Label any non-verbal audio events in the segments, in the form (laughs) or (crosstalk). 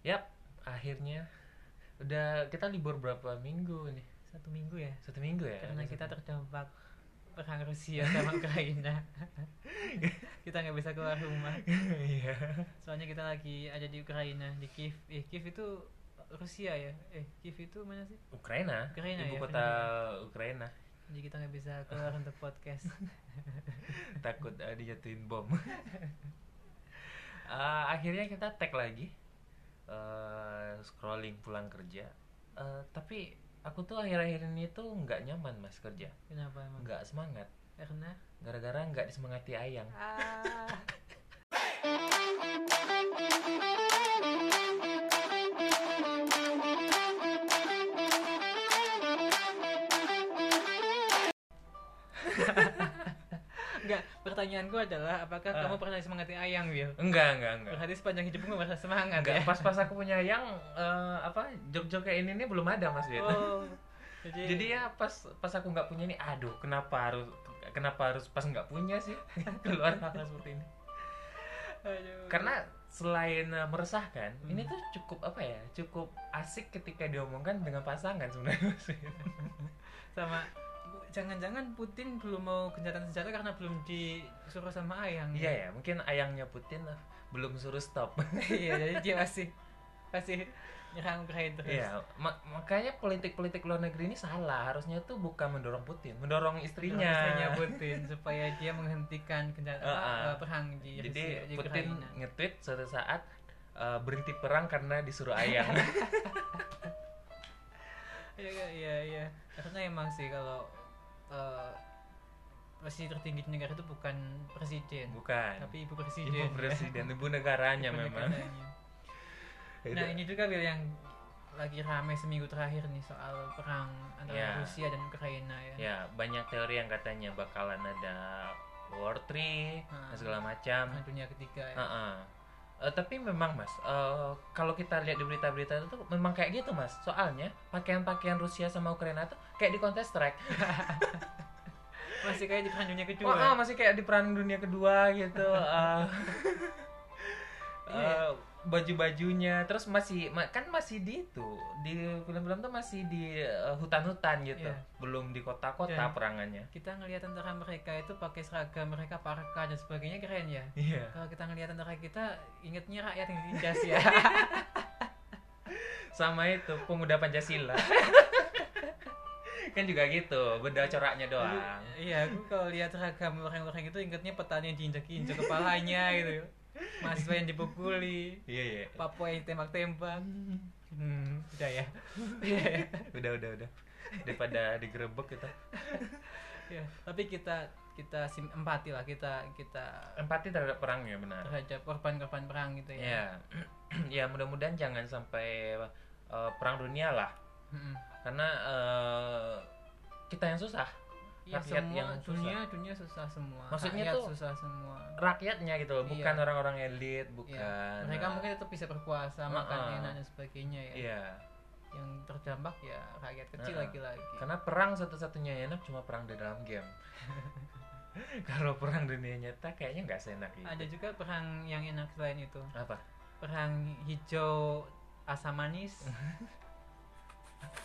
Yap, akhirnya udah kita libur berapa minggu nih? Satu minggu ya. Satu minggu ya? Karena kita satu- terdampak perang Rusia sama (laughs) Ukraina. (laughs) kita nggak bisa keluar rumah. Iya. Soalnya kita lagi ada di Ukraina, di Kiev. Eh, Kiev itu Rusia ya? Eh, Kiev itu mana sih? Ukraina, Ukraina ibu ya, kota Ukraina. Jadi kita nggak bisa keluar untuk podcast. (laughs) Takut eh, dijatuhin bom. Eh, akhirnya kita tag lagi eh, scrolling pulang kerja. Eh, tapi aku tuh akhir-akhir ini tuh nggak nyaman mas kerja, Kenapa emang? nggak semangat. Karena Gara-gara nggak disemangati ayang. ah, (laughs) Enggak, pertanyaanku adalah apakah Ah. kamu pernah disemangati ayang, Will? Enggak, enggak, enggak. Berarti sepanjang hidupmu merasa semangat Enggak, ya? pas-pas aku punya ayang eh, apa jok-jok kayak ini nih belum ada mas Wit. Oh, (laughs) jadi, Jadi ya pas pas aku nggak punya nih, aduh kenapa harus kenapa harus pas nggak punya sih (laughs) keluar hal seperti ini. Aduh. Karena selain eh, meresahkan, Hmm. ini tuh cukup apa ya? Cukup asik ketika diomongkan dengan pasangan sebenarnya. Sama jangan-jangan Putin belum mau gencatan senjata karena belum disuruh sama ayang. Iya ya, mungkin ayangnya Putin eh, belum suruh stop. (laughs) iya, jadi dia masih masih nyerang Ukraina terus. Iya, ma- makanya politik-politik luar negeri ini salah. Harusnya tuh bukan mendorong Putin, mendorong istrinya. Istrinya Putin supaya dia menghentikan gencatan Uh, uh. apa, perang di Jadi Rusia, Putin nge-tweet suatu saat uh, berhenti perang karena disuruh ayang. (laughs) Iya iya, iya iya. Karena emang sih kalau eh, posisi tertinggi di negara itu bukan presiden, Bukan. tapi ibu presiden. Ibu ya. presiden, ibu negaranya Ibu memang. negaranya. (laughs) Nah ini juga Will yang lagi rame seminggu terakhir nih soal perang antara Ya. Rusia dan Ukraina ya. Ya, banyak teori yang katanya bakalan ada War 3 Ah. dan segala macam. Perang dunia ketiga ya. Heeh. Eh, tapi memang mas, eh, kalau kita lihat di berita-berita itu memang kayak gitu mas. Soalnya pakaian-pakaian Rusia sama Ukraina tuh kayak di Counter Strike. (laughs) Masih kayak di perang dunia kedua. Wah, ah, masih kayak di perang dunia kedua gitu. eh. (laughs) Iya. Baju-bajunya terus masih ma- kan masih di itu di film-film tuh masih di eh, hutan-hutan gitu Iya. belum di kota-kota Dan- perangannya Kita ngelihat tentara mereka itu pakai seragam mereka parka dan sebagainya keren ya. iya Kalau kita ngelihat tentara kita ingetnya rakyat yang ditindas ya. (laughs) sama itu pemuda pancasila kan juga gitu beda coraknya doang Iya, aku kalau lihat seragam orang-orang itu ingetnya petani yang diinjak-injak kepalanya gitu. Mahasiswa yang dipukuli, iya iya Papua yang tembak-tembak. Hmm, udah ya. Iya, (laughs) ya. udah udah udah daripada digerebek kita (laughs) Ya, tapi kita kita sim empati lah kita kita empati terhadap perangnya benar terhadap korban-korban perang gitu ya. ya (clears throat) ya mudah-mudahan jangan sampai eh, perang dunia lah Mm-mm. karena eh, kita yang susah Ya, Rakyat semua yang susah. dunia dunia susah semua. Maksudnya Rakyat tuh- susah semua. rakyatnya gitu loh bukan Iya. orang-orang elit Iya. bukan Mereka eh, mungkin tetap bisa berkuasa, makan Uh-uh. enak dan sebagainya ya. iya Yang terdampak ya rakyat kecil lagi-lagi. karena perang satu-satunya enak cuma perang di dalam game (laughs) kalau perang dunia nyata kayaknya nggak seenak itu Ada juga perang yang enak selain itu. apa Perang hijau asam manis. (laughs)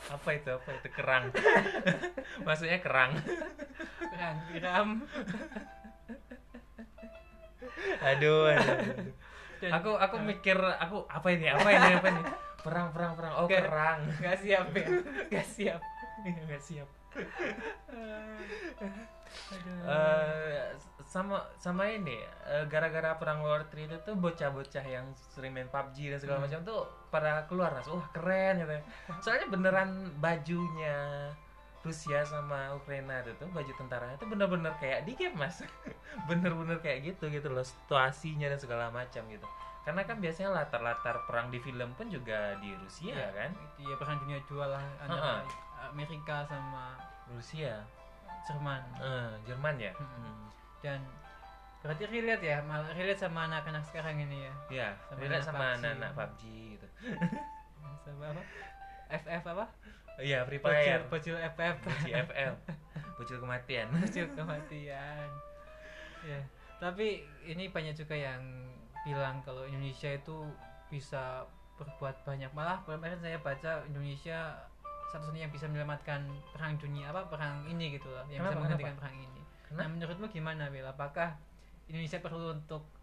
apa itu apa itu kerang (laughs) maksudnya kerang perang tiram. aduh, aduh, aduh. Dan aku aku mikir aku apa ini apa ini apa ini perang perang perang oh kerang nggak siap ya. Nggak siap. nggak siap. Eh, sama sama ini eh, gara-gara perang World 3 itu tuh bocah-bocah yang sering main PUBG dan segala Hmm. macam tuh pada keluar mas wah keren gitu. Soalnya beneran bajunya Rusia sama Ukraina itu tuh baju tentaranya tuh bener-bener kayak di game mas. (laughs) Bener-bener kayak gitu gitu loh situasinya dan segala macam gitu. Karena kan biasanya latar-latar perang di film pun juga di Rusia Iya, kan? Iya perang dunia dua lah antara Amerika sama Rusia. Jerman. Eh, Jerman ya? Mm-mm. Dan berarti relate ya, malah relate sama anak-anak sekarang ini ya. ya Sama relate anak sama anak-anak PUBG gitu (laughs) Sama apa? FF apa? Iya, Free Fire. bocil FF. Bocil FL. Bocil kematian. (laughs) Bocil kematian. Ya, tapi ini banyak juga yang bilang kalau Indonesia itu bisa berbuat banyak malah kemarin saya baca Indonesia satu-satunya yang bisa menyelamatkan perang dunia apa perang ini gitu loh yang bisa Kenapa? menghentikan perang ini Kenapa? nah menurutmu gimana Will apakah Indonesia perlu untuk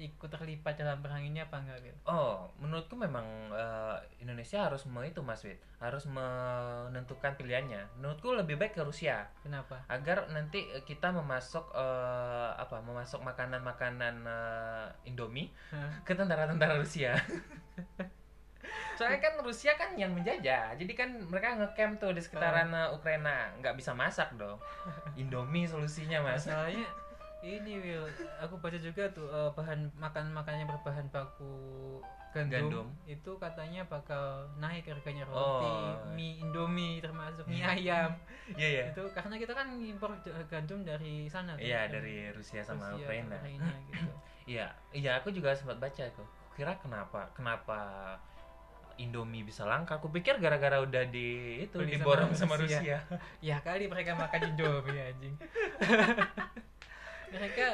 ikut terlibat dalam perang ini apa enggak Will Oh, menurutku memang eh, Indonesia harus me itu Mas Wid, harus menentukan pilihannya. Menurutku lebih baik ke Rusia kenapa agar nanti kita memasok eh, apa? Memasok makanan-makanan eh, Indomie (laughs) ke tentara-tentara Rusia. (laughs) Soalnya kan Rusia kan yang menjajah, jadi kan mereka ngecamp tuh di sekitaran eh, Ukraina, nggak bisa masak dong. (laughs) Indomie solusinya mas. masalahnya ini Will aku baca juga tuh eh, bahan makan makannya berbahan baku gandum, Gandum. itu katanya bakal naik harganya roti Oh. mie indomie termasuk mie ayam (laughs) Iya ya. itu karena kita kan impor gandum dari sana Iya kan? dari Rusia sama Rusia, Ukraina. (laughs) gitu Iya, iya aku juga sempat baca kok. Kira kenapa kenapa Indomie bisa langka? Aku pikir gara-gara udah di itu Beli diborong sama, Rusia. Rusia. (laughs) ya kali mereka makan indomie anjing mereka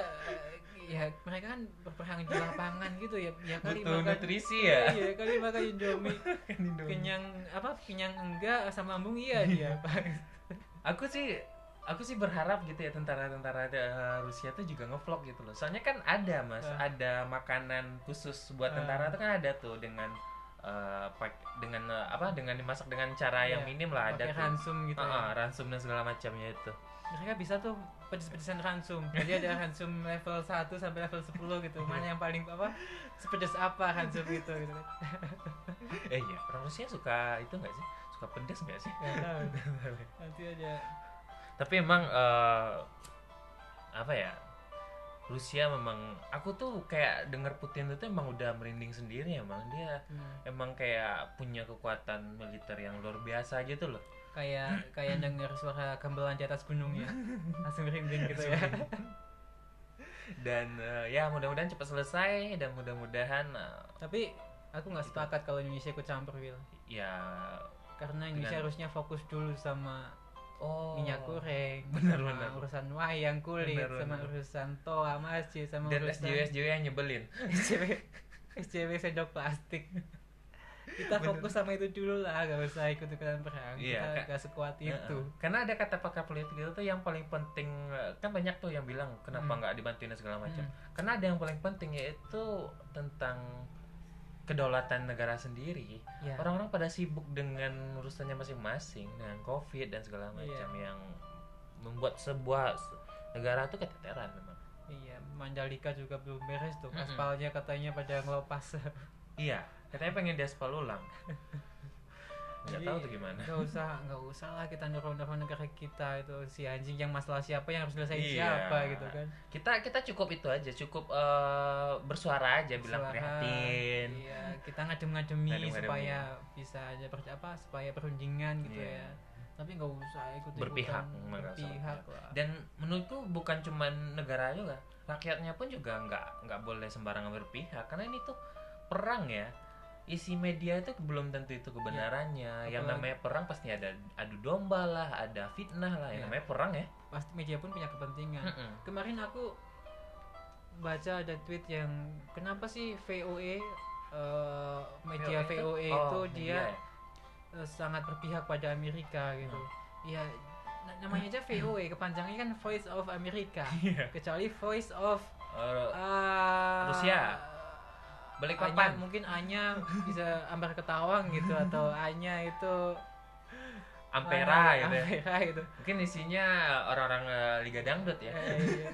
ya mereka kan berperang di lapangan gitu ya ya kali Butuh makan nutrisi ya. iya kali makan indomie (laughs) Indomie. kenyang apa kenyang enggak asam lambung iya dia Aku sih aku sih berharap gitu ya tentara-tentara eh, Rusia tuh juga ngevlog gitu loh. Soalnya kan ada Mas, Ah. ada makanan khusus buat Ah. tentara tuh kan ada tuh dengan eh, pak- dengan eh, apa dengan dimasak dengan cara yang Iya, minim lah ada pakai tuh. ransum gitu Ah, ya. ah, ransum dan segala macamnya itu. Mereka bisa tuh pedes-pedesan ransum. Jadi ada ransum level 1 sampai level 10 gitu. Mana yang paling apa sepedes apa ransum gitu gitu. (laughs) Eh iya, orang Rusia suka itu nggak sih? Suka pedas nggak sih? Nggak tahu. (laughs) nanti ada tapi emang eh, apa ya Rusia memang aku tuh kayak denger Putin itu emang udah merinding sendiri emang. Dia hmm, emang kayak punya kekuatan militer yang luar biasa gitu loh kayak kayak (clears throat) denger suara gamelan di atas gunung ya. Langsung merinding gitu ya. (laughs) Dan eh, ya mudah-mudahan cepat selesai dan mudah-mudahan eh, tapi aku nggak sepakat kalau Indonesia ikut campur Will ya karena Indonesia Dengan- harusnya fokus dulu sama oh. minyak goreng (laughs) Benar, sama benar. urusan wayang kulit Benar, sama urusan toa masjid sama dan urusan SJW SJW yang nyebelin. SCW SCW sendok plastik (laughs) kita Bener. fokus sama itu dulu lah gak usah ikut ikutan perang Iya, kita gak sekuat itu Heeh. karena ada kata pakar politik itu tuh yang paling penting eh, kan banyak tuh yang bilang kenapa Hmm. nggak dibantuin dan segala macam Hmm. karena ada yang paling penting yaitu tentang kedaulatan negara sendiri ya orang-orang pada sibuk dengan urusannya masing-masing dengan covid dan segala Iya. macam yang membuat sebuah negara tuh keteteran memang iya Mandalika juga belum beres tuh aspalnya katanya pada ngelopas iya katanya pengen diaspal ulang (laughs) nggak tahu tuh gimana Gak usah, gak usah lah kita dorong-dorong negara kita itu si anjing yang masalah siapa yang harus selesai Iya. siapa gitu kan. kita kita cukup itu aja cukup eh, bersuara aja bilang prihatin Iya, kita ngadem-ngademi Ngadem-ngademi. supaya bisa aja ber- apa supaya perundingan gitu Iya. ya. Tapi nggak usah ikut Berpihak, nggak berpihak lah. dan menurutku bukan cuman negara juga rakyatnya pun juga nggak nggak boleh sembarangan berpihak karena ini tuh perang ya isi media itu belum tentu itu kebenarannya yang Apalagi- namanya perang pasti ada adu domba lah ada fitnah lah yang Iya. namanya perang ya Pasti media pun punya kepentingan. Mm-mm. Kemarin aku baca ada tweet yang kenapa sih VOE eh, media VOE VOE itu? itu Oh, dia media ya? eh, sangat berpihak pada Amerika gitu. Hmm. Iya, na- namanya aja VOE, kepanjangannya kan Voice of America. (laughs) Iya. Kecuali Voice of eh, Rusia. Balikpapan. A-nya- mungkin A-nya bisa Ambar Ketawang gitu atau A-nya itu Ampera ah, gitu ya. Ampera gitu. mungkin isinya orang-orang eh, Liga Dangdut ya Eh, iya.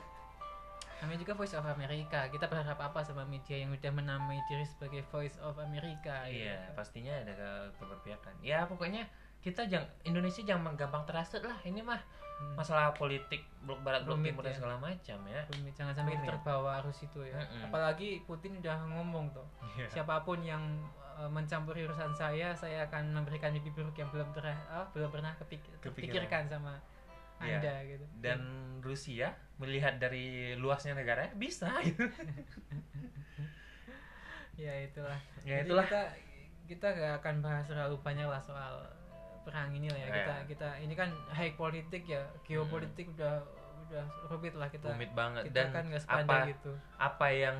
Namanya juga Voice of America. Kita berharap apa sama media yang udah menamai diri sebagai Voice of America? gitu. Iya, pastinya ada ke- keberpihakan. Ya pokoknya kita jangan Indonesia jangan gampang terhasut lah. Ini mah Hmm. masalah politik blok barat, blok timur dan ya. segala macam ya. Rumit, Jangan sampai Rumit. terbawa arus itu ya. Mm-mm. Apalagi Putin udah ngomong tuh. Iya. Siapa pun yang uh, mencampuri urusan saya, saya akan memberikan mimpi buruk yang belum ter ah, belum pernah kepik- Kepikiran. terpikirkan sama Iya. anda gitu. Dan Rusia melihat dari luasnya negara bisa gitu. (laughs) ya itulah. Ya Jadi itulah. kita kita gak akan bahas terlalu banyak lah soal perang ini lah ya. Iya. Kita kita ini kan high politik ya, geopolitik udah udah rumit lah kita. Rumit banget Kita dan kan gak apa gitu. apa yang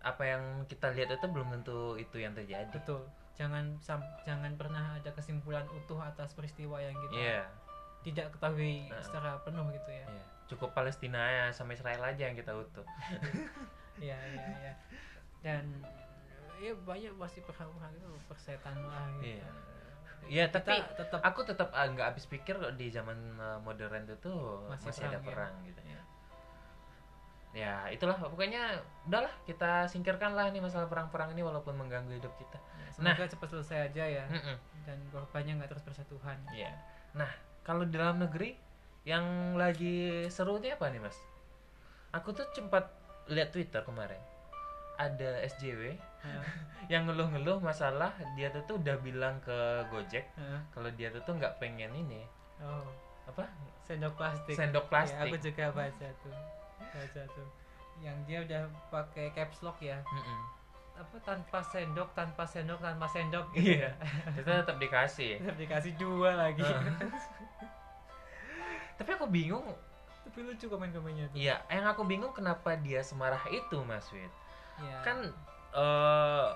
apa yang kita lihat itu belum tentu itu yang terjadi. Betul. jangan sam- jangan pernah ada kesimpulan utuh atas peristiwa yang kita Iya. tidak ketahui Nah. secara penuh gitu ya Iya. Cukup Palestina ya sama Israel aja yang kita utuh. (laughs) Iya iya iya. Dan ya banyak pasti perang-perang itu persetan lah gitu. Iya. Iya, Kita tapi tetap aku tetap ah, nggak habis pikir kok di zaman uh, modern itu tuh Masih masih, ada perang, ya. perang gitu. ya, Ya, itulah pokoknya udahlah kita singkirkan lah nih masalah perang-perang ini walaupun mengganggu hidup kita. ya, semoga cepat selesai aja ya Mm-mm. dan korbannya nggak terus bersentuhan. Iya. Nah, kalau di dalam negeri yang lagi seru ini apa nih, Mas? Aku tuh sempat lihat Twitter kemarin. Ada SJW Ya, (laughs) yang ngeluh-ngeluh masalah dia tuh tuh udah bilang ke Gojek ya. kalau dia tuh tuh nggak pengen ini Oh, apa sendok plastik. sendok Ya, plastik. aku juga baca tuh. Baca tuh. Yang dia udah pakai caps lock ya. Mm-mm. Apa tanpa sendok, tanpa sendok, tanpa sendok gitu. Iya, (laughs) itu tetap dikasih. Tetap dikasih dua lagi. (laughs) Tapi aku bingung, Tapi lucu komen-komennya tuh. iya, yang aku bingung kenapa dia semarah itu, Mas Wid. Iya. Kan eh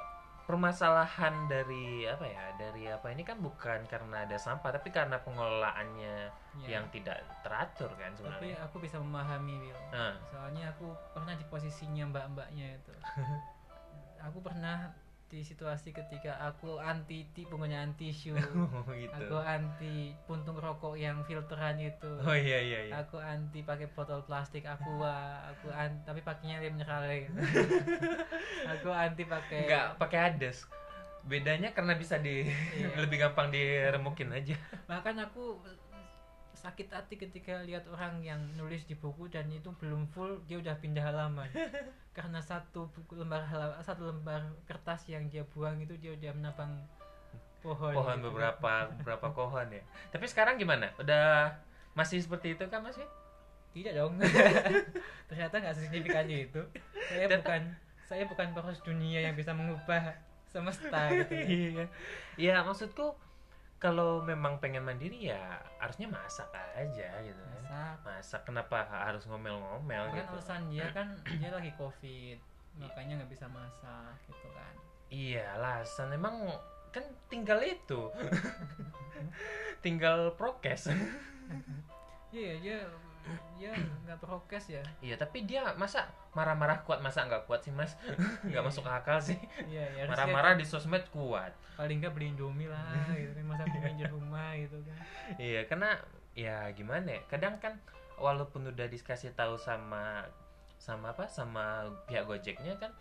permasalahan dari apa ya? Dari apa ini kan bukan karena ada sampah, tapi karena pengelolaannya Iya. yang tidak teratur kan tapi sebenarnya. aku bisa memahami Will Nah, soalnya aku pernah di posisinya mbak-mbaknya itu (laughs) aku pernah di situasi ketika aku anti ti penggunaan tisu (laughs) gitu. aku anti puntung rokok yang filteran itu Oh iya iya iya. aku anti pakai botol plastik aku aku an tapi pakainya lem mineral gitu. aku anti pakai Enggak pakai ades. Bedanya karena bisa di Iya. (laughs) lebih gampang diremukin aja. bahkan aku sakit hati ketika lihat orang yang nulis di buku dan itu belum full dia udah pindah halaman (laughs) karena satu buku lembar halaman satu lembar kertas yang dia buang itu dia udah menabang pohon Pohon gitu. beberapa beberapa (laughs) pohon ya. Tapi sekarang gimana? Udah masih seperti itu kan Mas Wid? tidak dong (laughs) ternyata nggak sesignifikan itu saya bukan saya bukan poros dunia yang bisa mengubah semesta gitu Iya. Ya maksudku kalau memang pengen mandiri ya harusnya masak aja gitu kan. Masak. Masak kenapa harus ngomel-ngomel kan gitu. alasan dia (clears throat) kan dia lagi covid makanya nggak bisa masak gitu kan Iya, alasan emang kan tinggal itu. (laughs) tinggal prokes. Iya dia dia nggak prokes ya. iya, tapi dia masa marah-marah kuat masa nggak kuat sih, Mas? (laughs) nggak masuk akal sih. Iya ya. Marah-marah di sosmed kuat. paling nggak beli indomie lah gitu kan masa bikin di rumah gitu kan. Iya, karena ya gimana ya? Kadang kan walaupun udah dikasih tahu sama sama apa? Sama pihak Gojeknya kan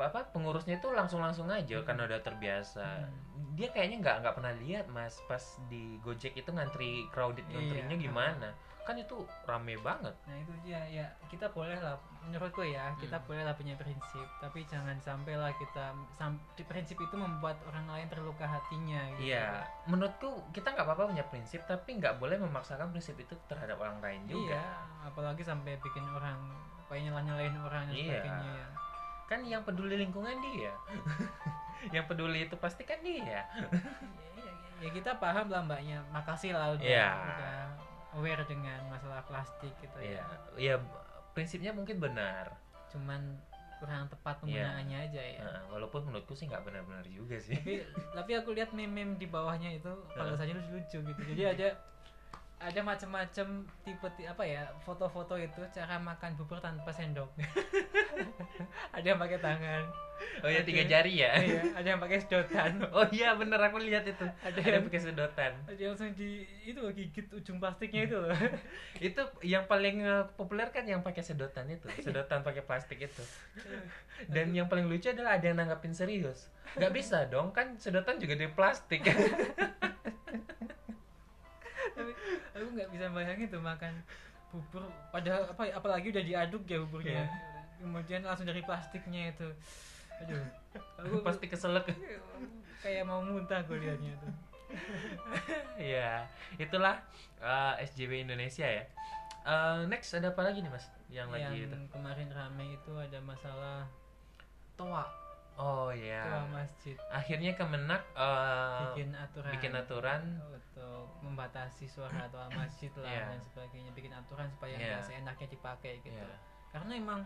apa pengurusnya itu langsung-langsung aja Hmm. karena udah terbiasa. Hmm. Dia kayaknya nggak nggak pernah lihat Mas pas di Gojek itu ngantri crowded Iya. ngantrinya gimana. Kan itu rame banget. Nah itu dia ya kita boleh lah menurutku ya kita Hmm. boleh lah punya prinsip tapi jangan sampai lah kita sam- di prinsip itu membuat orang lain terluka hatinya gitu. Iya, menurutku kita nggak apa-apa punya prinsip, tapi nggak boleh memaksakan prinsip itu terhadap orang lain juga. Iya, apalagi sampai bikin orang kayak nyelah nyalahin orang dan Iya. sebagainya ya. Kan yang peduli lingkungan dia, (laughs) yang peduli itu pasti kan dia. ya, ya, ya kita paham lah mbaknya makasih lah udah, Iya. udah aware dengan masalah plastik gitu Iya, ya ya prinsipnya mungkin benar. cuman kurang tepat Iya. penggunaannya aja ya Nah, walaupun menurutku sih nggak benar-benar juga sih. tapi (laughs) tapi aku lihat meme-meme di bawahnya itu balasannya lucu-lucu gitu jadi ada ada macam-macam tipe ti- apa ya foto-foto itu cara makan bubur tanpa sendok (laughs) ada yang pakai tangan Oh ya tiga jari ya. iya, ada yang pakai sedotan (laughs) Oh iya bener aku lihat itu. ada Ada yang pakai sedotan. ada yang langsung di itu gigit ujung plastiknya itu loh (laughs) Itu yang paling eh, populer kan yang pakai sedotan itu, sedotan pakai plastik itu. Dan yang paling lucu adalah ada yang nanggapin serius. Gak bisa dong, kan sedotan juga dari plastik. Aku nggak bisa bayangin tuh makan bubur pada apa apalagi udah diaduk ya buburnya Iya. kemudian langsung dari plastiknya itu aduh aku (laughs) plastik keselak. kayak mau muntah gue liatnya tuh ya, itulah eh, SJW Indonesia ya. Eh, next ada apa lagi nih mas? Yang lagi yang itu. kemarin rame itu ada masalah toa Oh toa ya. masjid Akhirnya Kemenak eh, bikin aturan bikin aturan. untuk membatasi suara toa (coughs) masjid lah Iya. dan sebagainya bikin aturan supaya Iya. nggak seenaknya dipakai gitu Iya. karena emang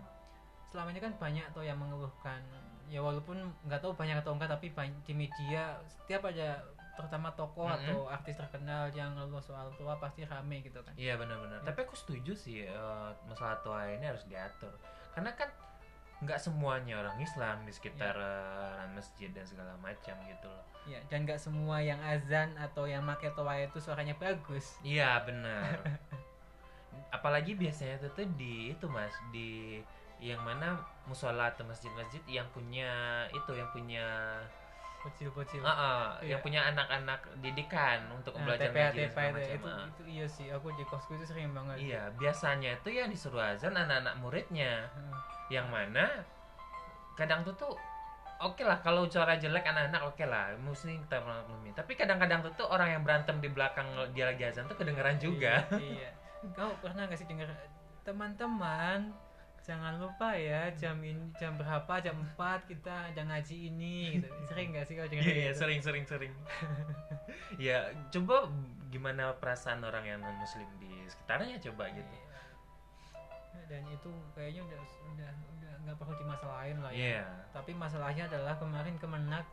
selama ini kan banyak tuh yang mengeluhkan ya walaupun nggak tahu banyak atau enggak tapi banyak di media setiap ada terutama tokoh Mm-mm. atau artis terkenal yang ngeluh soal tua pasti rame gitu kan Iya benar-benar. Ya. Tapi aku setuju sih eh, masalah tua ini harus diatur. Karena kan nggak semuanya orang Islam di sekitar eh, masjid dan segala macam gitu loh. ya dan nggak semua yang azan atau yang make toa itu suaranya bagus Iya benar. (laughs) Apalagi biasanya itu tuh di itu mas di yang mana musola atau masjid-masjid yang punya itu yang punya bocil-bocil ah, ah, Iya. yang punya anak-anak didikan untuk Nah, belajar TPA ngaji TPA segala itu, macam. itu, itu iya sih aku di kosku itu sering banget Iya, biasanya itu yang disuruh azan anak-anak muridnya. Hmm. yang mana kadang tuh tuh oke lah kalau suara jelek anak-anak oke lah muslim kita maklumi tapi kadang-kadang tuh tuh orang yang berantem di belakang dia lagi azan tuh kedengeran juga iya, iya. kau pernah nggak sih dengar teman-teman jangan lupa ya jam ini jam berapa jam 4 kita ada ngaji ini gitu. Sering nggak sih dengar Iya, iya, gitu? sering sering sering. (laughs) Ya coba gimana perasaan orang yang non muslim di sekitarnya coba gitu. Iya. dan itu kayaknya udah udah udah nggak perlu dimasalahin lah ya. Iya. Tapi masalahnya adalah kemarin kemenak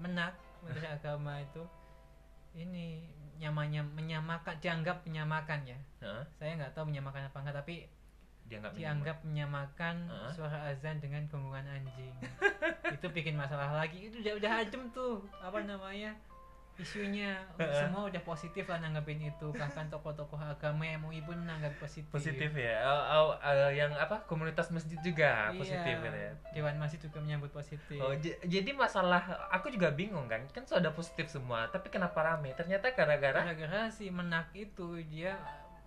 menak menteri (laughs) agama itu ini nyamanya menyamakan dianggap menyamakan ya. Hah? saya nggak tahu menyamakan apa enggak tapi dianggap dianggap menyamakan suara azan dengan gonggongan anjing. (laughs) Itu bikin masalah lagi. Itu udah udah adem tuh apa namanya isunya. Semua udah positif lah nanggepin itu. Bahkan tokoh-tokoh agama MUI pun nanggap positif. Positif ya? Oh, oh, eh, yang apa? Komunitas masjid juga Iya, positif gitu ya Dewan Masjid juga menyambut positif. Oh, jadi masalah aku juga bingung kan, kan sudah positif semua, tapi kenapa rame? Ternyata gara-gara gara-gara si menak itu dia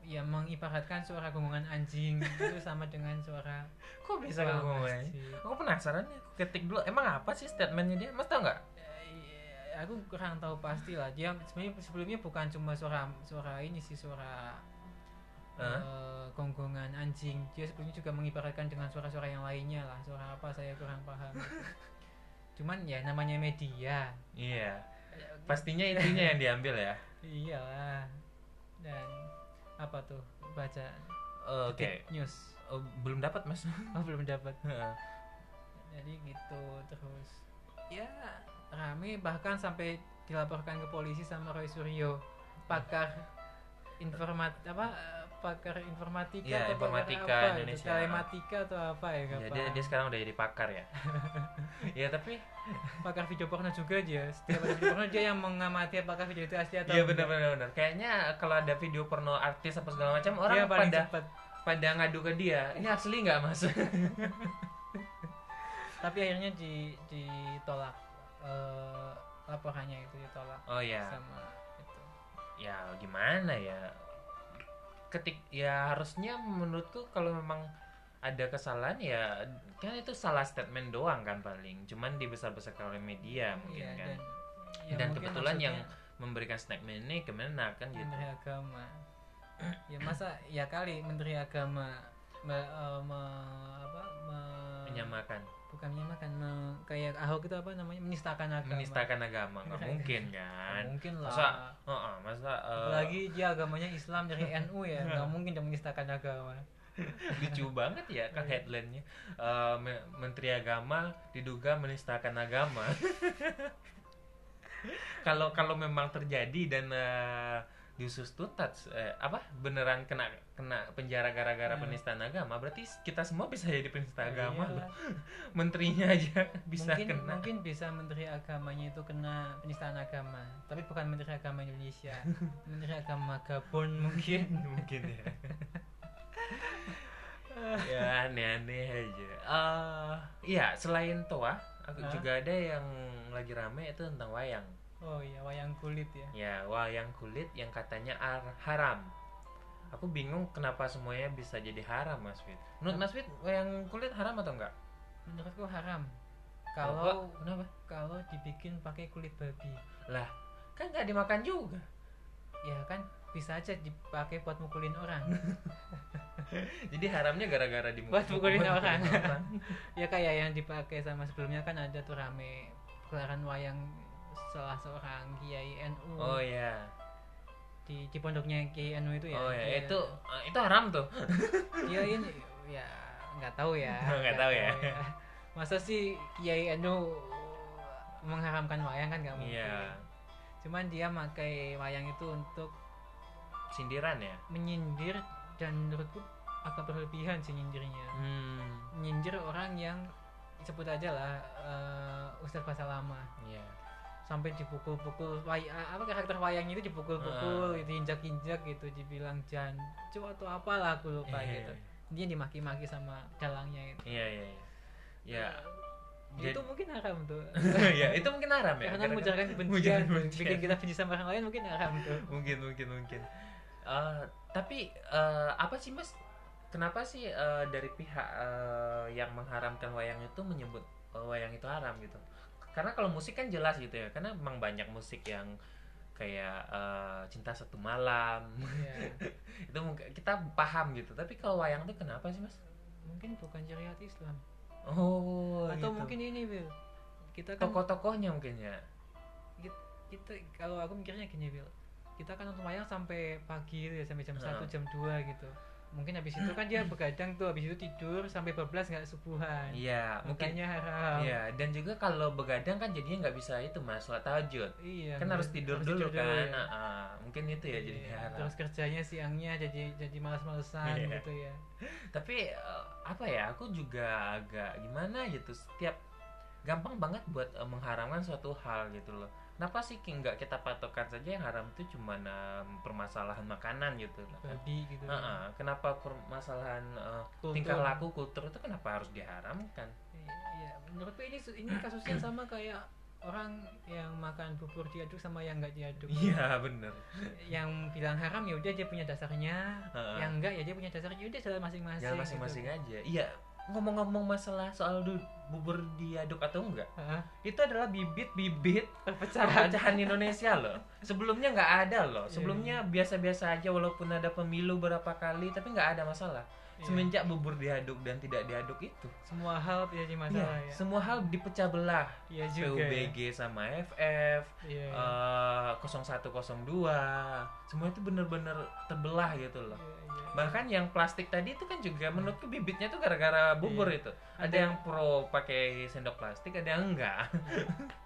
ya mengibaratkan suara gonggongan anjing itu sama dengan suara (laughs) kok bisa ngomongnya? masjid. Aku penasaran nih, aku ketik dulu. Emang apa sih statementnya dia? Mas tau nggak? Eh, iya, aku kurang tahu pasti lah dia sebenarnya sebelumnya bukan cuma suara suara ini sih suara Hah? eh, gonggongan anjing dia sebelumnya juga mengibaratkan dengan suara-suara yang lainnya lah suara apa saya kurang paham (laughs) cuman ya namanya media Iya, pastinya itunya yang diambil ya. iyalah dan apa tuh? Baca Oh, Oke, Detik news. Oh, belum dapat mas. (laughs) oh belum dapat. Jadi gitu terus ya rame bahkan sampai dilaporkan ke polisi sama Roy Suryo. Pakar informat apa eh, pakar informatika Iya, atau pakar informatika apa gitu, Indonesia. telematika atau apa ya Ya, dia, dia sekarang udah jadi pakar ya. (laughs) ya tapi, pakar video porno juga dia setiap ada video porno dia yang mengamati apakah video itu asli atau iya enggak. benar-benar benar. Kayaknya kalau ada video porno artis apa segala macam orang dia paling pada cepat pada ngadu ke dia. Ini asli nggak mas? (laughs) tapi akhirnya di ditolak eh, laporannya itu ditolak Oh ya. sama itu ya gimana ya ketik ya harusnya menurutku kalau memang ada kesalahan ya kan itu salah statement doang kan paling. Cuman dibesar-besarkan oleh media mungkin Iya, kan. dan, ya Dan mungkin kebetulan yang memberikan statement ini Kemenak kan gitu. Menteri agama. Ya masa ya kali menteri agama me- eh, me- apa me- menyamakan bukan menyamakan me- kayak ahok itu apa namanya menistakan agama. Menistakan agama nggak mungkin kan? Mungkin lah masa oh, oh, masa eh, apalagi dia agamanya Islam dari (laughs) NU ya nggak mungkin dia menistakan agama. Lucu banget ya kan headline-nya. Eh, Me- Menteri Agama diduga menistakan agama. (laughs) Kalau kalau memang terjadi dan eh, diusus tuntas eh, apa beneran kena kena penjara gara-gara Hmm. penistaan agama, berarti kita semua bisa jadi penista agama. Iyalah. (laughs) Menterinya aja (laughs) bisa mungkin kena. mungkin bisa menteri agamanya itu kena penistaan agama tapi bukan menteri agama Indonesia (laughs) menteri agama Gabon mungkin mungkin ya. ya aneh-aneh aja. Eh, iya selain toa, aku Hah? juga ada yang lagi rame itu tentang wayang. Oh iya wayang kulit ya Ya, wayang kulit yang katanya ar- haram. Aku bingung kenapa semuanya bisa jadi haram, Mas Fit. Menurut Mas Fit, wayang kulit haram atau enggak? menurutku haram kalau kenapa? kalau dibikin pakai kulit babi Lah, kan nggak dimakan juga. ya kan bisa aja dipakai buat mukulin orang (laughs) Jadi haramnya gara-gara di Buat mukulin orang. (laughs) ya kayak yang dipakai sama sebelumnya kan ada tuh rame gelaran wayang salah seorang kiai NU oh ya. di, di pondoknya kiai NU itu ya? Oh ya, Dia- itu eh, itu haram tuh. (laughs) dia ini ya nggak tahu ya. (laughs) Nggak tahu ya. masa sih Kiai Anu mengharamkan wayang kan nggak mungkin iya. cuman dia pakai wayang itu untuk sindiran ya? menyindir dan menurutku agak berlebihan sih nyindirnya. Hmm. Nyindir orang yang sebut aja lah eh, Ustadz bahasa lama. Iya sampai dipukul-pukul apa karakter wayangnya itu dipukul-pukul Ah. gitu injak-injak gitu dibilang jancu atau apalah aku lupa Iya, gitu. dia dimaki-maki sama dalangnya itu. Iya iya iya. Ya. Itu mungkin haram tuh. (laughs) Ya itu mungkin haram ya karena mengujarkan kebencian kebencian. bikin kita benci sama orang lain mungkin haram tuh. (laughs) Mungkin mungkin mungkin. Eh, tapi eh, apa sih mas? Kenapa sih eh, dari pihak eh, yang mengharamkan wayang itu menyebut wayang itu haram gitu karena kalau musik kan jelas gitu ya karena memang banyak musik yang kayak eh, cinta satu malam. Iya. (laughs) itu mungkin kita paham gitu tapi kalau wayang tuh kenapa sih mas? Mungkin bukan syariat Islam. Oh atau gitu. mungkin ini Bill kita kan tokoh-tokohnya mungkin ya? Kita kalau aku mikirnya gini Bill kita kan nonton wayang sampai pagi gitu ya sampai jam Heeh. 1 jam 2 gitu mungkin habis itu kan dia begadang tuh habis itu tidur sampai bablas nggak subuhan iya mungkin makanya haram Iya, dan juga kalau begadang kan jadinya nggak bisa itu mas, sholat tahajud. iya kan harus tidur dulu kan. ya. Nah, ah, mungkin itu ya jadi Iya, haram. terus kerjanya siangnya jadi jadi malas-malesan Iya. gitu ya (laughs) Tapi eh, apa ya? Aku juga agak gimana gitu. Setiap gampang banget buat eh, mengharamkan suatu hal gitu loh. Kenapa sih nggak kita patokan saja yang haram itu cuma eh, permasalahan makanan gitu loh. babi gitu Ah, ah. Kenapa permasalahan Kultur. tingkah laku kultur itu kenapa harus diharamkan? Iya, iya. menurutku ini ini kasusnya sama kayak orang yang makan bubur diaduk sama yang nggak diaduk Iya bener. yang bilang haram ya udah dia punya dasarnya Heeh. yang enggak ya dia punya dasarnya udah jalan masing-masing Jalan gitu. masing-masing aja. Iya. Ngomong-ngomong masalah soal du- bubur diaduk atau enggak, Hah? itu adalah bibit-bibit perpecahan perpecahan Indonesia loh. Sebelumnya nggak ada loh. Iya. Sebelumnya biasa-biasa aja walaupun ada pemilu berapa kali, tapi nggak ada masalah. Iya. Semenjak bubur diaduk dan tidak diaduk itu, semua hal jadi iya, masalah ya semua hal dipecah belah. iya juga ya. PUBG sama FF, iya iya. eh 0102, semua itu bener-bener terbelah gitu loh. Iya, iya. Bahkan yang plastik tadi itu kan juga menurutku bibitnya tuh gara-gara bubur Iya. itu. Ada yang pro pakai sendok plastik, ada yang enggak. (laughs)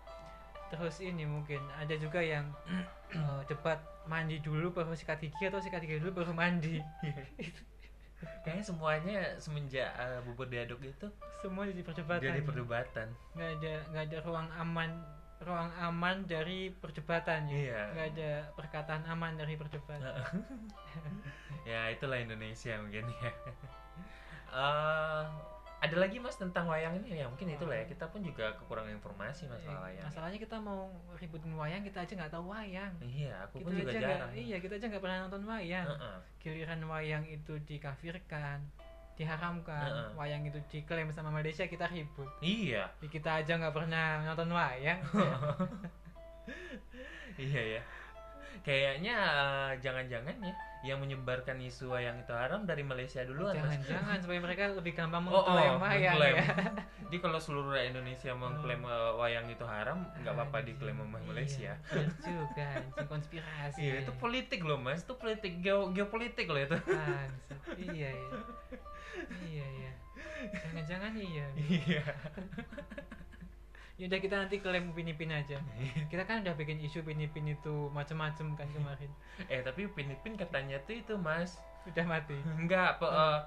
terus ini mungkin ada juga yang (clears throat) eh, debat mandi dulu baru sikat gigi atau sikat gigi dulu baru mandi (laughs) Kayaknya semuanya semenjak eh, bubur diaduk itu semua jadi perdebatan jadi perdebatan. nggak ada nggak ada ruang aman ruang aman dari perdebatan ya Iya. nggak ada perkataan aman dari perdebatan (laughs) ya itulah Indonesia mungkin ya. (laughs) Eh, ada lagi mas tentang wayang ini ya mungkin itulah ya kita pun juga kekurangan informasi masalah Eh, wayang. masalahnya kita mau ributin wayang kita aja nggak tahu wayang Iya, aku kita pun juga jarang. iya kita aja nggak pernah nonton wayang Heeh. giliran wayang itu dikafirkan diharamkan Heeh. wayang itu diklaim sama Malaysia kita ribut Iya, Ya, kita aja nggak pernah nonton wayang (laughs) iya ya. Kayaknya eh, jangan-jangan ya yang menyebarkan isu wayang itu haram dari Malaysia duluan. Jangan-jangan supaya mereka lebih gampang Oh, oh, mengklaim wayang mengklaim. ya Jadi kalau seluruh Indonesia mengklaim eh, wayang itu haram, nggak apa-apa diklaim sama Malaysia. Iya, juga konspirasi Iya, itu politik loh mas, itu politik geo geopolitik loh itu. Bangsat. iya iya iya iya jangan-jangan iya Iya. Yaudah kita nanti klaim Upin Ipin aja (laughs) kita kan udah bikin isu Upin Ipin itu macem-macem kan kemarin (laughs) eh tapi Upin Ipin katanya tuh itu mas, udah mati (laughs) enggak pe- eh,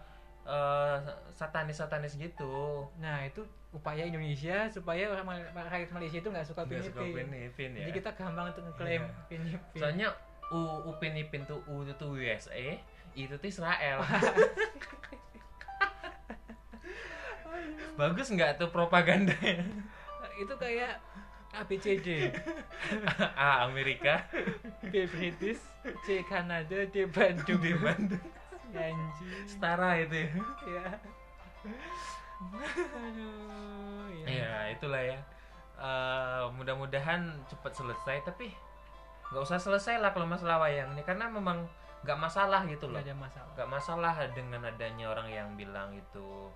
eh, satanis-satanis gitu. nah itu upaya Indonesia supaya orang rakyat Malaysia itu nggak suka Nggak suka Upin Ipin Ipin ya. jadi kita gampang untuk ngeklaim Iya. Upin Ipin Soalnya U Upin Ipin tuh U itu tuh USA, itu tuh Israel. Bagus nggak tuh propagandanya? Itu kayak ABCD (laughs) A Amerika B British C Kanada D Bandung di Bandung. Ya, anjing Setara itu ya. ya aduh ya. Ya itulah ya. Eh, mudah-mudahan cepat selesai tapi nggak usah selesai lah kalau masalah wayang ini karena memang nggak masalah gitu loh. nggak ada masalah nggak masalah dengan adanya orang yang bilang itu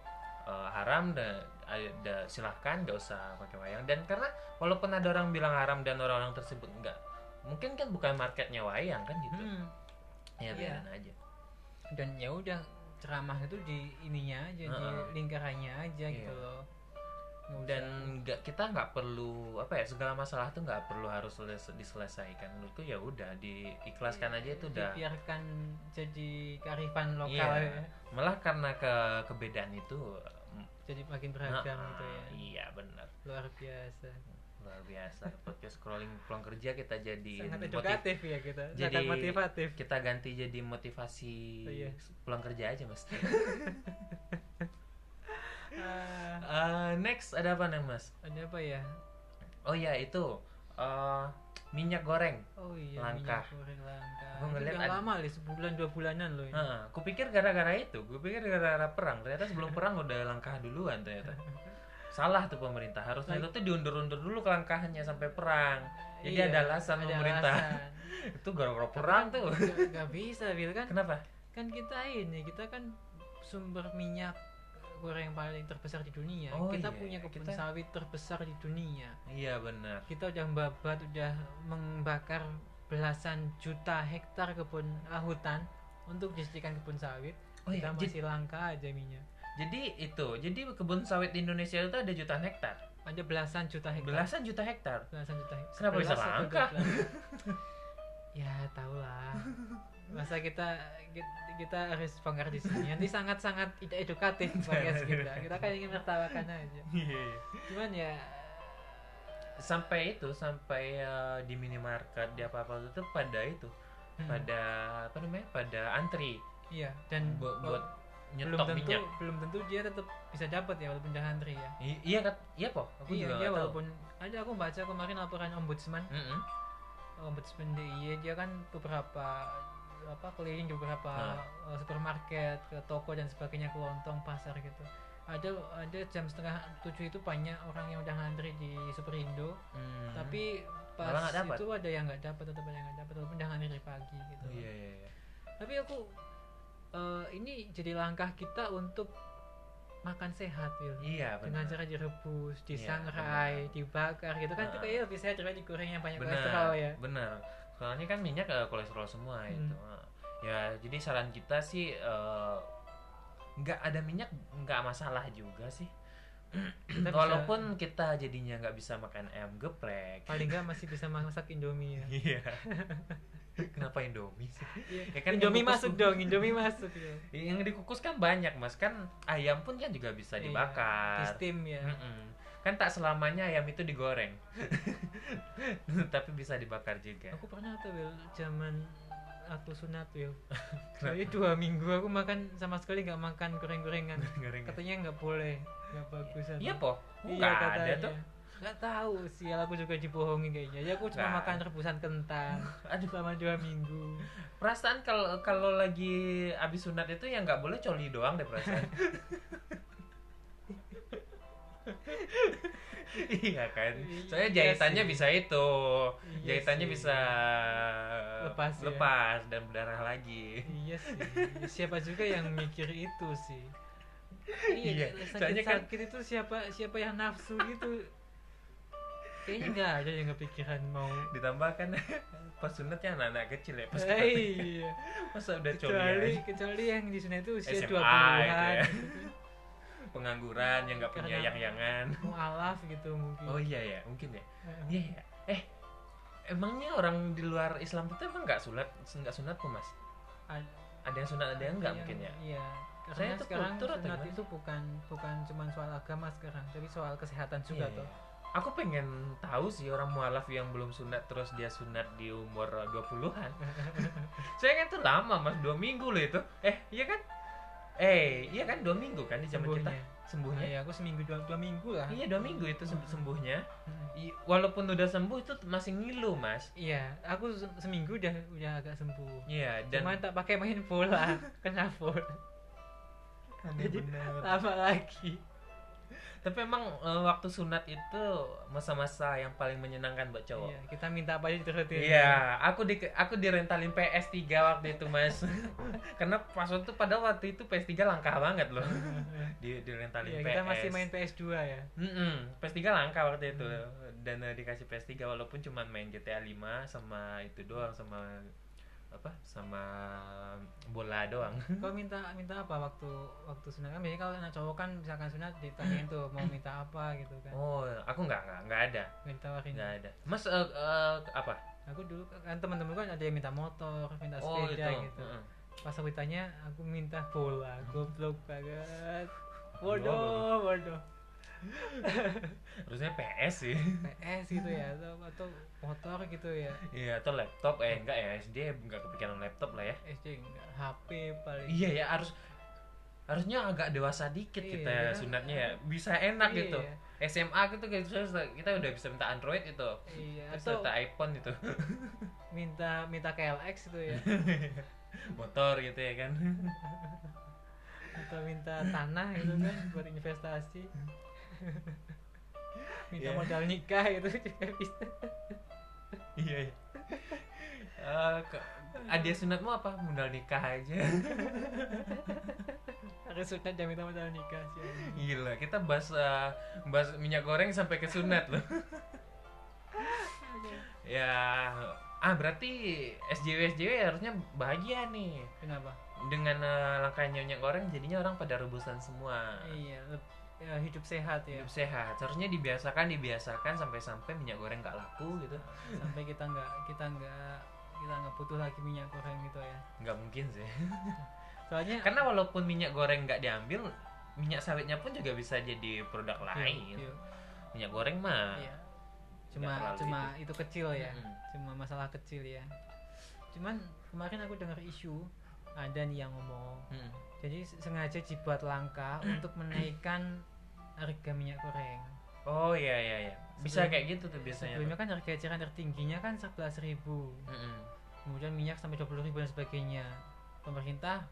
eh, haram dan ada silahkan nggak usah pakai wayang dan karena walaupun ada orang bilang haram dan orang-orang tersebut nggak mungkin kan bukan marketnya wayang kan gitu Hmm. ya Iya. biarin aja dan ya udah ceramah itu di ininya aja di Heeh. lingkarannya aja Iya. gitu loh Nggak dan nggak kita nggak perlu apa ya segala masalah tuh nggak perlu harus seles- diselesaikan. Menurutku ya udah diikhlaskan aja itu udah. dibiarkan jadi kearifan lokal Iya. ya. malah karena ke kebedaan itu jadi makin beragam nah, gitu ya. iya benar. Luar biasa. Luar biasa. Podcast scrolling pulang kerja kita jadi sangat motiv- edukatif ya kita. Jadi sangat motivatif. kita ganti jadi motivasi Oh, iya. pulang kerja aja mas (laughs) (laughs) Eh, next ada apa nih mas ada apa ya oh ya itu eh, minyak goreng oh iya Langka. minyak goreng langka Itu ngeliat ada- lama li sebulan dua bulanan loh ini. Heeh, kupikir gara-gara itu, kupikir gara-gara perang. Ternyata sebelum (laughs) perang udah langkah duluan ternyata. Salah tuh pemerintah. Harusnya itu tuh diundur-undur dulu kelangkahannya sampai perang. Jadi Iya, ada alasan ada pemerintah. alasan. (laughs) itu gara-gara perang kan tuh. nggak- nggak bisa Bil kan Kenapa? kan kita ini kita kan sumber minyak goreng paling terbesar di dunia Oh kita iya, punya kebun kita- sawit terbesar di dunia Iya benar. kita udah membabat udah membakar belasan juta hektar kebun ah, hutan untuk dijadikan kebun sawit Oh kita iya, masih langka aja minyak Jadi itu, jadi kebun sawit di Indonesia itu ada jutaan hektar. ada belasan juta hektar Belasan juta hektar. belasan juta hektar Kenapa bisa 11 atau langka? 12. (laughs) ya tau lah masa kita kita, harus di sini nanti sangat sangat tidak edukatif podcast (laughs) kita kita kan ingin menertawakan aja Iya. cuman ya Sampai itu, sampai eh, di minimarket, di apa-apa itu pada itu, hmm, pada apa namanya? Pada antri iya dan buat, wa- buat belum nyetok tentu minyak. belum tentu dia tetap bisa dapat ya walaupun jangan antri ya I- iya kan? Iya kok. Aku iya juga dia nggak tahu. walaupun ada aku baca kemarin laporan ombudsman Mm-mm. ombudsman DIY dia kan beberapa apa keliling di beberapa Nah. uh, supermarket ke toko dan sebagainya kelontong pasar gitu ada ada jam setengah tujuh itu banyak orang yang udah ngantri di Superindo Hmm. tapi pas itu ada yang nggak dapat tetap ada yang nggak dapat walaupun udah ngantri dari pagi gitu iya iya iya. tapi aku eh, ini jadi langkah kita untuk makan sehat Wil Iya dengan cara direbus, Iya, disangrai, dibakar gitu kan itu kayaknya lebih sehat daripada digoreng yang banyak Benar. kolesterol ya. Benar. Soalnya kan minyak eh, kolesterol semua Hmm. itu. Ah. Ya, jadi saran kita sih eh, nggak ada minyak nggak masalah juga sih. Kita bisa- Walaupun kita jadinya nggak bisa makan ayam geprek. paling nggak masih bisa masak Indomie ya. (laughs) Iya. Kenapa Indomie sih? Ya kan Indomie kukus- masuk dong, Indomie masuk ya. Yang dikukus kan banyak mas kan ayam pun kan juga bisa Iya, dibakar. Di steam ya. Mm-mm. Kan tak selamanya ayam itu digoreng, (laughs) tapi bisa dibakar juga. Aku pernah tuh Wil, zaman aku sunat Wil. (laughs) Jadi dua minggu aku makan sama sekali nggak makan goreng-gorengan. Goreng. Katanya nggak boleh, nggak bagus. Iya po, Iya nggak ada katanya. tuh. Nggak tahu sih, aku juga dibohongin kayaknya. Ya aku cuma Nggak. makan rebusan kentang. (laughs) Aduh, selama dua minggu. perasaan kalau kalau lagi abis sunat itu yang nggak boleh coli doang deh perasaan. Iya kan, soalnya Iya jahitannya sih. bisa itu, Iya jahitannya sih. bisa Lepas ya. lepas dan berdarah lagi. Iya sih. Siapa juga yang mikir itu sih? Iya, Iya, soalnya kan- sakit-sakit itu siapa siapa yang nafsu gitu? Kayaknya nggak ada yang kepikiran mau. Ditambah kan (laughs) pas sunatnya anak-anak kecil ya, pas Eh, iya. masa udah coli Kecuali aja. kecuali yang di sana itu usia SMA 20-an. gitu ya. Pengangguran yang nggak punya yang-yangan. (laughs) Mualaf gitu mungkin. Oh iya ya, mungkin ya. Iya ya. Eh, emangnya orang di luar Islam itu emang nggak sunat nggak sunat kok mas? ad- Ada yang sunat ada yang nggak yang- mungkin ya? Iya. Saya Karena itu sekarang kultur sunat itu bukan bukan cuma soal agama sekarang, tapi soal kesehatan juga Iya, tuh. iya. Aku pengen tahu sih orang mualaf yang belum sunat terus dia sunat di umur 20-an. (laughs) Saya kan tuh lama mas, dua minggu loh itu. Eh, iya kan? Eh, iya kan dua minggu kan di zaman kita Sembuhnya. Iya, aku seminggu dua, dua minggu lah. Iya dua minggu itu sem- sembuhnya. I- Walaupun udah sembuh itu masih ngilu mas. Iya, aku se- seminggu udah udah agak sembuh. Iya dan Cuma tak pakai main bola, (laughs) kena full. Jadi lama lagi. Tapi emang eh, waktu sunat itu masa-masa yang paling menyenangkan buat cowok. Iya, kita minta apa aja diturutin. Iya, aku di aku direntalin PS3 waktu itu, Mas. (laughs) Karena pas waktu pada waktu itu PS3 langka banget loh. (laughs) Di direntalin Iya, PS. kita masih main PS2 ya. Mm-mm, PS3 langka waktu itu dan eh, dikasih PS3 walaupun cuma main GTA 5 sama itu doang sama apa sama bola doang. (laughs) Kau minta minta apa waktu waktu sunat? Kan biasanya kalau anak cowok kan misalkan sunat ditanyain tuh mau minta apa gitu kan. Oh aku nggak nggak nggak ada. Nggak ditawarin nggak ada. Mas eh, eh, apa? Aku dulu kan teman-teman kan ada yang minta motor minta oh sepeda itu. gitu. Heeh. pas aku tanya aku minta bola goblok banget. (laughs) Bodoh bodoh (laughs) harusnya PS sih. PS gitu ya atau, atau motor gitu ya. Iya atau laptop. Eh enggak ya SD nggak kepikiran laptop lah ya. SD enggak HP paling. Iya ya harus harusnya agak dewasa dikit Iya, kita kita- sunatnya ya. Bisa enak Iya. gitu. SMA gitu kita kita udah bisa minta Android itu iya atau minta iPhone itu (laughs) minta minta KLX gitu ya. (laughs) Motor gitu ya kan. Atau minta tanah gitu kan buat investasi (laughs) minta Iya. modal nikah gitu (laughs) juga bisa iya iya. Eh, hadiah sunatmu apa? Modal nikah aja. (laughs) Harus sunat jangan minta modal nikah sih. Gila kita bahas eh, bahas minyak goreng sampai ke sunat loh. Ya ah berarti SJW SJW harusnya bahagia nih. Kenapa? Dengan eh, langkahnya minyak goreng jadinya orang pada rebusan semua. Iya ya, hidup sehat ya. Hidup sehat. Seharusnya dibiasakan dibiasakan sampai sampai minyak goreng nggak laku gitu. Sampai kita nggak kita nggak kita nggak butuh lagi minyak goreng gitu ya. Nggak mungkin sih. (laughs) Soalnya karena walaupun minyak goreng nggak diambil minyak sawitnya pun juga bisa jadi produk Iya, lain. iya, minyak goreng mah iya. cuma terlalu cuma itu. kecil ya. Mm-mm. cuma masalah kecil ya. Cuman kemarin aku dengar isu ada nih yang ngomong. Mm-mm. jadi sengaja dibuat langkah (clears throat) untuk menaikkan harga minyak goreng. Oh iya iya iya. Bisa Sebelum- kayak gitu tuh biasanya sebelumnya kan harga eceran tertingginya kan 11.000 ribu. Mm-mm. kemudian minyak sampai 20.000 ribu dan sebagainya. Pemerintah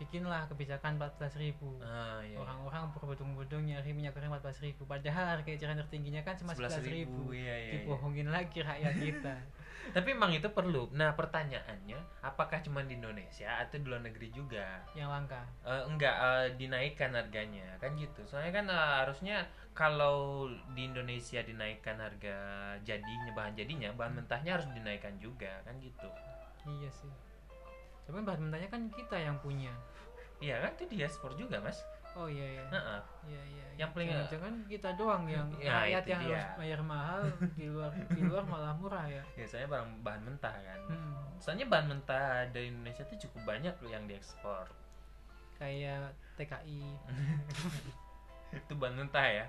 bikinlah kebijakan 14.000 ribu. Ah iya orang-orang berbodong-bodong nyari minyak goreng 14.000 ribu. Padahal harga eceran tertingginya kan cuma 11.000 ribu. iya, iya, iya. dibohongin lagi rakyat kita (laughs) tapi emang itu perlu. Nah pertanyaannya apakah cuma di Indonesia atau di luar negeri juga? Yang langka. Eh, enggak eh, dinaikkan harganya. Kan gitu. Soalnya kan eh, harusnya kalau di Indonesia dinaikkan harga jadinya bahan jadinya bahan mentahnya harus dinaikkan juga. Kan gitu. Iya sih. Tapi bahan mentahnya kan kita yang punya. Iya kan? Itu di ekspor juga mas oh iya iya. Heeh. iya iya Yang paling- jangan kita doang yang (laughs) Ya, rakyat itu yang dia. harus bayar mahal di luar di luar malah murah ya. Biasanya barang bahan mentah kan. Hmm. soalnya bahan mentah dari Indonesia tuh cukup banyak loh yang diekspor. Kayak TKI (laughs) itu bahan mentah ya.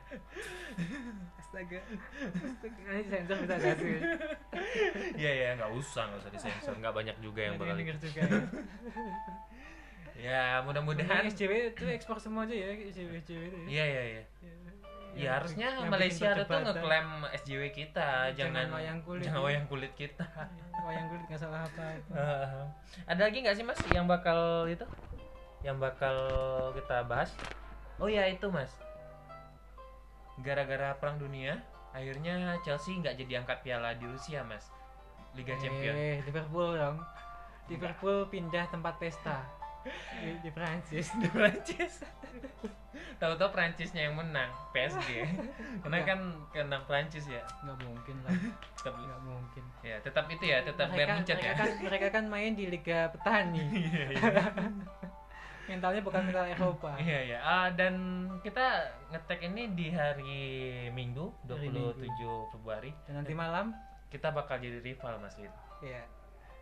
Astaga. Astaga. Ini sensor bisa gak sih? Iya (laughs) ya nggak usah nggak usah disensor nggak banyak juga yang bakal juga ya ya mudah-mudahan Mudahan SJW itu ekspor semua aja ya SJW SJW itu ya. iya iya iya Ya, Ya harusnya Malaysia ada tuh ngeklaim SJW kita, Jangan jangan wayang kulit. jangan wayang kulit kita. wayang kulit nggak salah apa (laughs) Eh, ada lagi nggak sih mas yang bakal itu, yang bakal kita bahas? Oh ya itu mas, gara-gara perang dunia, akhirnya Chelsea nggak jadi angkat piala di Rusia mas, Liga Champion. eh Liverpool dong Liverpool pindah tempat pesta di, di Prancis di Prancis. Tahu-tahu Prancisnya yang menang PSG, karena Enggak. kan kena Prancis ya. nggak mungkin lah Tetap, nggak mungkin ya tetap itu ya, tetap mereka, Bayern Munchen mereka ya. kan mereka kan main di Liga Petani (laughs) Iya, iya. (laughs) mentalnya bukan mental Eropa Iya iya. Ah, dan kita ngetek ini di hari Minggu Hari 27 Minggu. Februari. dan nanti malam Kita bakal jadi rival Mas Lid. ya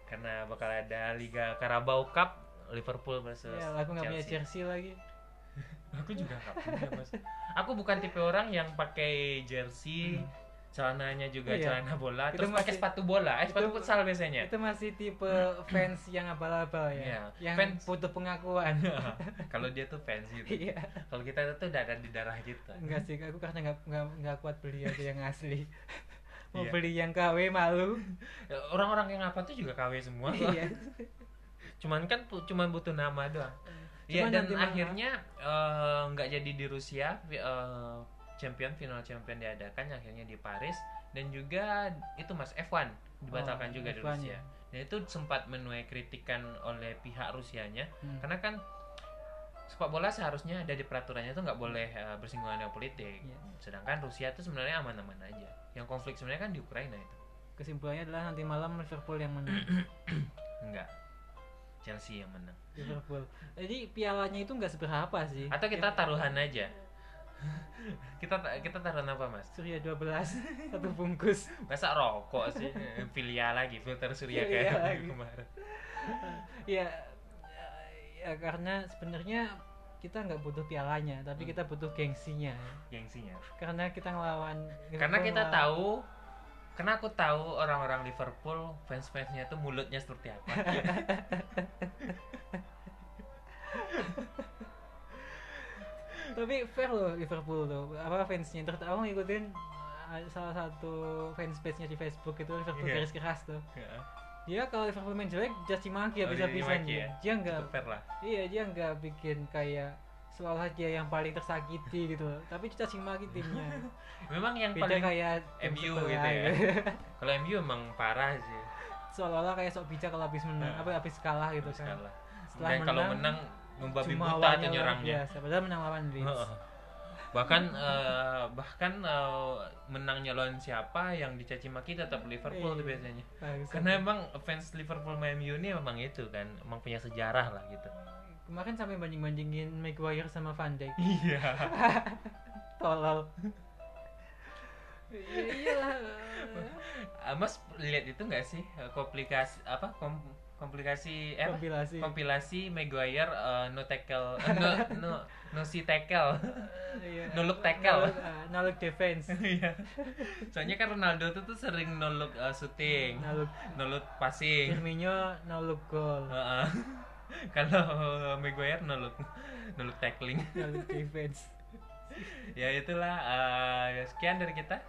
Karena bakal ada Liga Carabao Cup Liverpool versus ya aku nggak punya Chelsea. jersey lagi. Aku juga nggak punya Mas. Aku bukan tipe orang yang pakai jersey celananya juga Iya. celana bola Itu terus pakai masih- sepatu bola eh sepatu futsal biasanya. itu masih tipe fans yang abal-abal ya. Iya, yang fans. butuh pengakuan. (laughs) Kalau dia tuh fans gitu. Iya. Kalau kita itu udah ada di darah kita. Enggak sih aku karena nggak nggak nggak kuat beli aja (laughs) yang asli. Mau Iya. beli yang KW malu. Orang-orang yang apa tuh juga KW semua. Iya (laughs) cuman kan cuman butuh nama doang. Iya Cuman dan akhirnya eh, nggak jadi di Rusia eh, champion final champion diadakan akhirnya di Paris. Dan juga itu mas F1 dibatalkan Oh, juga di F1 Rusia. ya. dan itu sempat menuai kritikan oleh pihak Rusianya. Hmm. karena kan sepak bola seharusnya ada di peraturannya itu nggak boleh eh, bersinggungan dengan politik. Iya. sedangkan Rusia itu sebenarnya aman-aman aja. Yang konflik sebenarnya kan di Ukraina itu. Kesimpulannya adalah nanti malam Liverpool yang menang. Enggak Chelsea yang menang. Liverpool. Jadi pialanya itu nggak seberapa sih? Atau kita taruhan aja? (laughs) Kita kita taruhan apa mas? Surya 12 (laughs) satu bungkus. Masa rokok sih? Filia lagi filter surya Filia kayak lagi. kemarin. (laughs) Ya ya karena sebenarnya kita nggak butuh pialanya tapi Hmm. kita butuh gengsinya. Gengsinya. Karena kita ngelawan karena kita ngelawan- tahu karena aku tahu orang-orang Liverpool fans-fansnya tuh mulutnya seperti apa. (laughs) Tapi fair loh Liverpool tuh. Apa fansnya? Terutama ngikutin uh, salah satu fans page nya di Facebook itu Liverpool Iya. garis keras tuh. Ya, dia kalau Liverpool main jelek caci maki Oh, habis-habisan dimaki dia ya? dia nggak itu fair lah. iya dia nggak bikin kayak seolah dia yang paling tersakiti gitu tapi caci maki timnya (laughs) memang yang beda paling kayak MU gitu ya. (laughs) kalau MU emang parah sih seolah-olah kayak sok bijak kalau habis menang Nah. apa habis kalah gitu kan Sekali. Setelah dan kalau menang, menang membabi buta tuh nyerangnya biasa padahal menang lawan Leeds Heeh. bahkan eh, bahkan eh, menangnya lawan siapa yang dicaci maki tetap Liverpool tuh Iya. biasanya Bagus. karena emang fans Liverpool sama MU ini memang itu kan emang punya sejarah lah gitu kemarin sampai banding-bandingin Maguire sama Van Dijk iya (laughs) tolol Iya iyalah Ah, Mas lihat itu nggak sih eh, komplikasi apa kom- komplikasi eh, apa? kompilasi kompilasi Maguire eh, no tackle eh, (laughs) no no no si tackle Iya. no look tackle. No look, no look defense (laughs) Iya. Soalnya kan Ronaldo tuh tuh sering no look eh, shooting, no look no look passing. Firmino no look goal Heeh. (laughs) Kalau Maguire no look no look tackling. (laughs) no look defense ya itulah eh, sekian dari kita.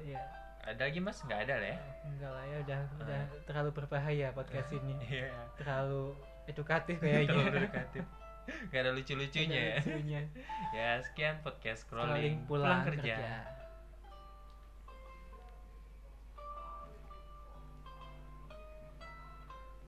Iya Ada lagi Mas? Nggak ada lah ya. enggak lah ya udah udah terlalu berbahaya podcast ini (laughs) Iya. terlalu edukatif Terlalu kayaknya edukatif. Gak ada lucu-lucunya ya. Lucunya. Ya sekian podcast Scrolling scrolling pulang kerja. kerja.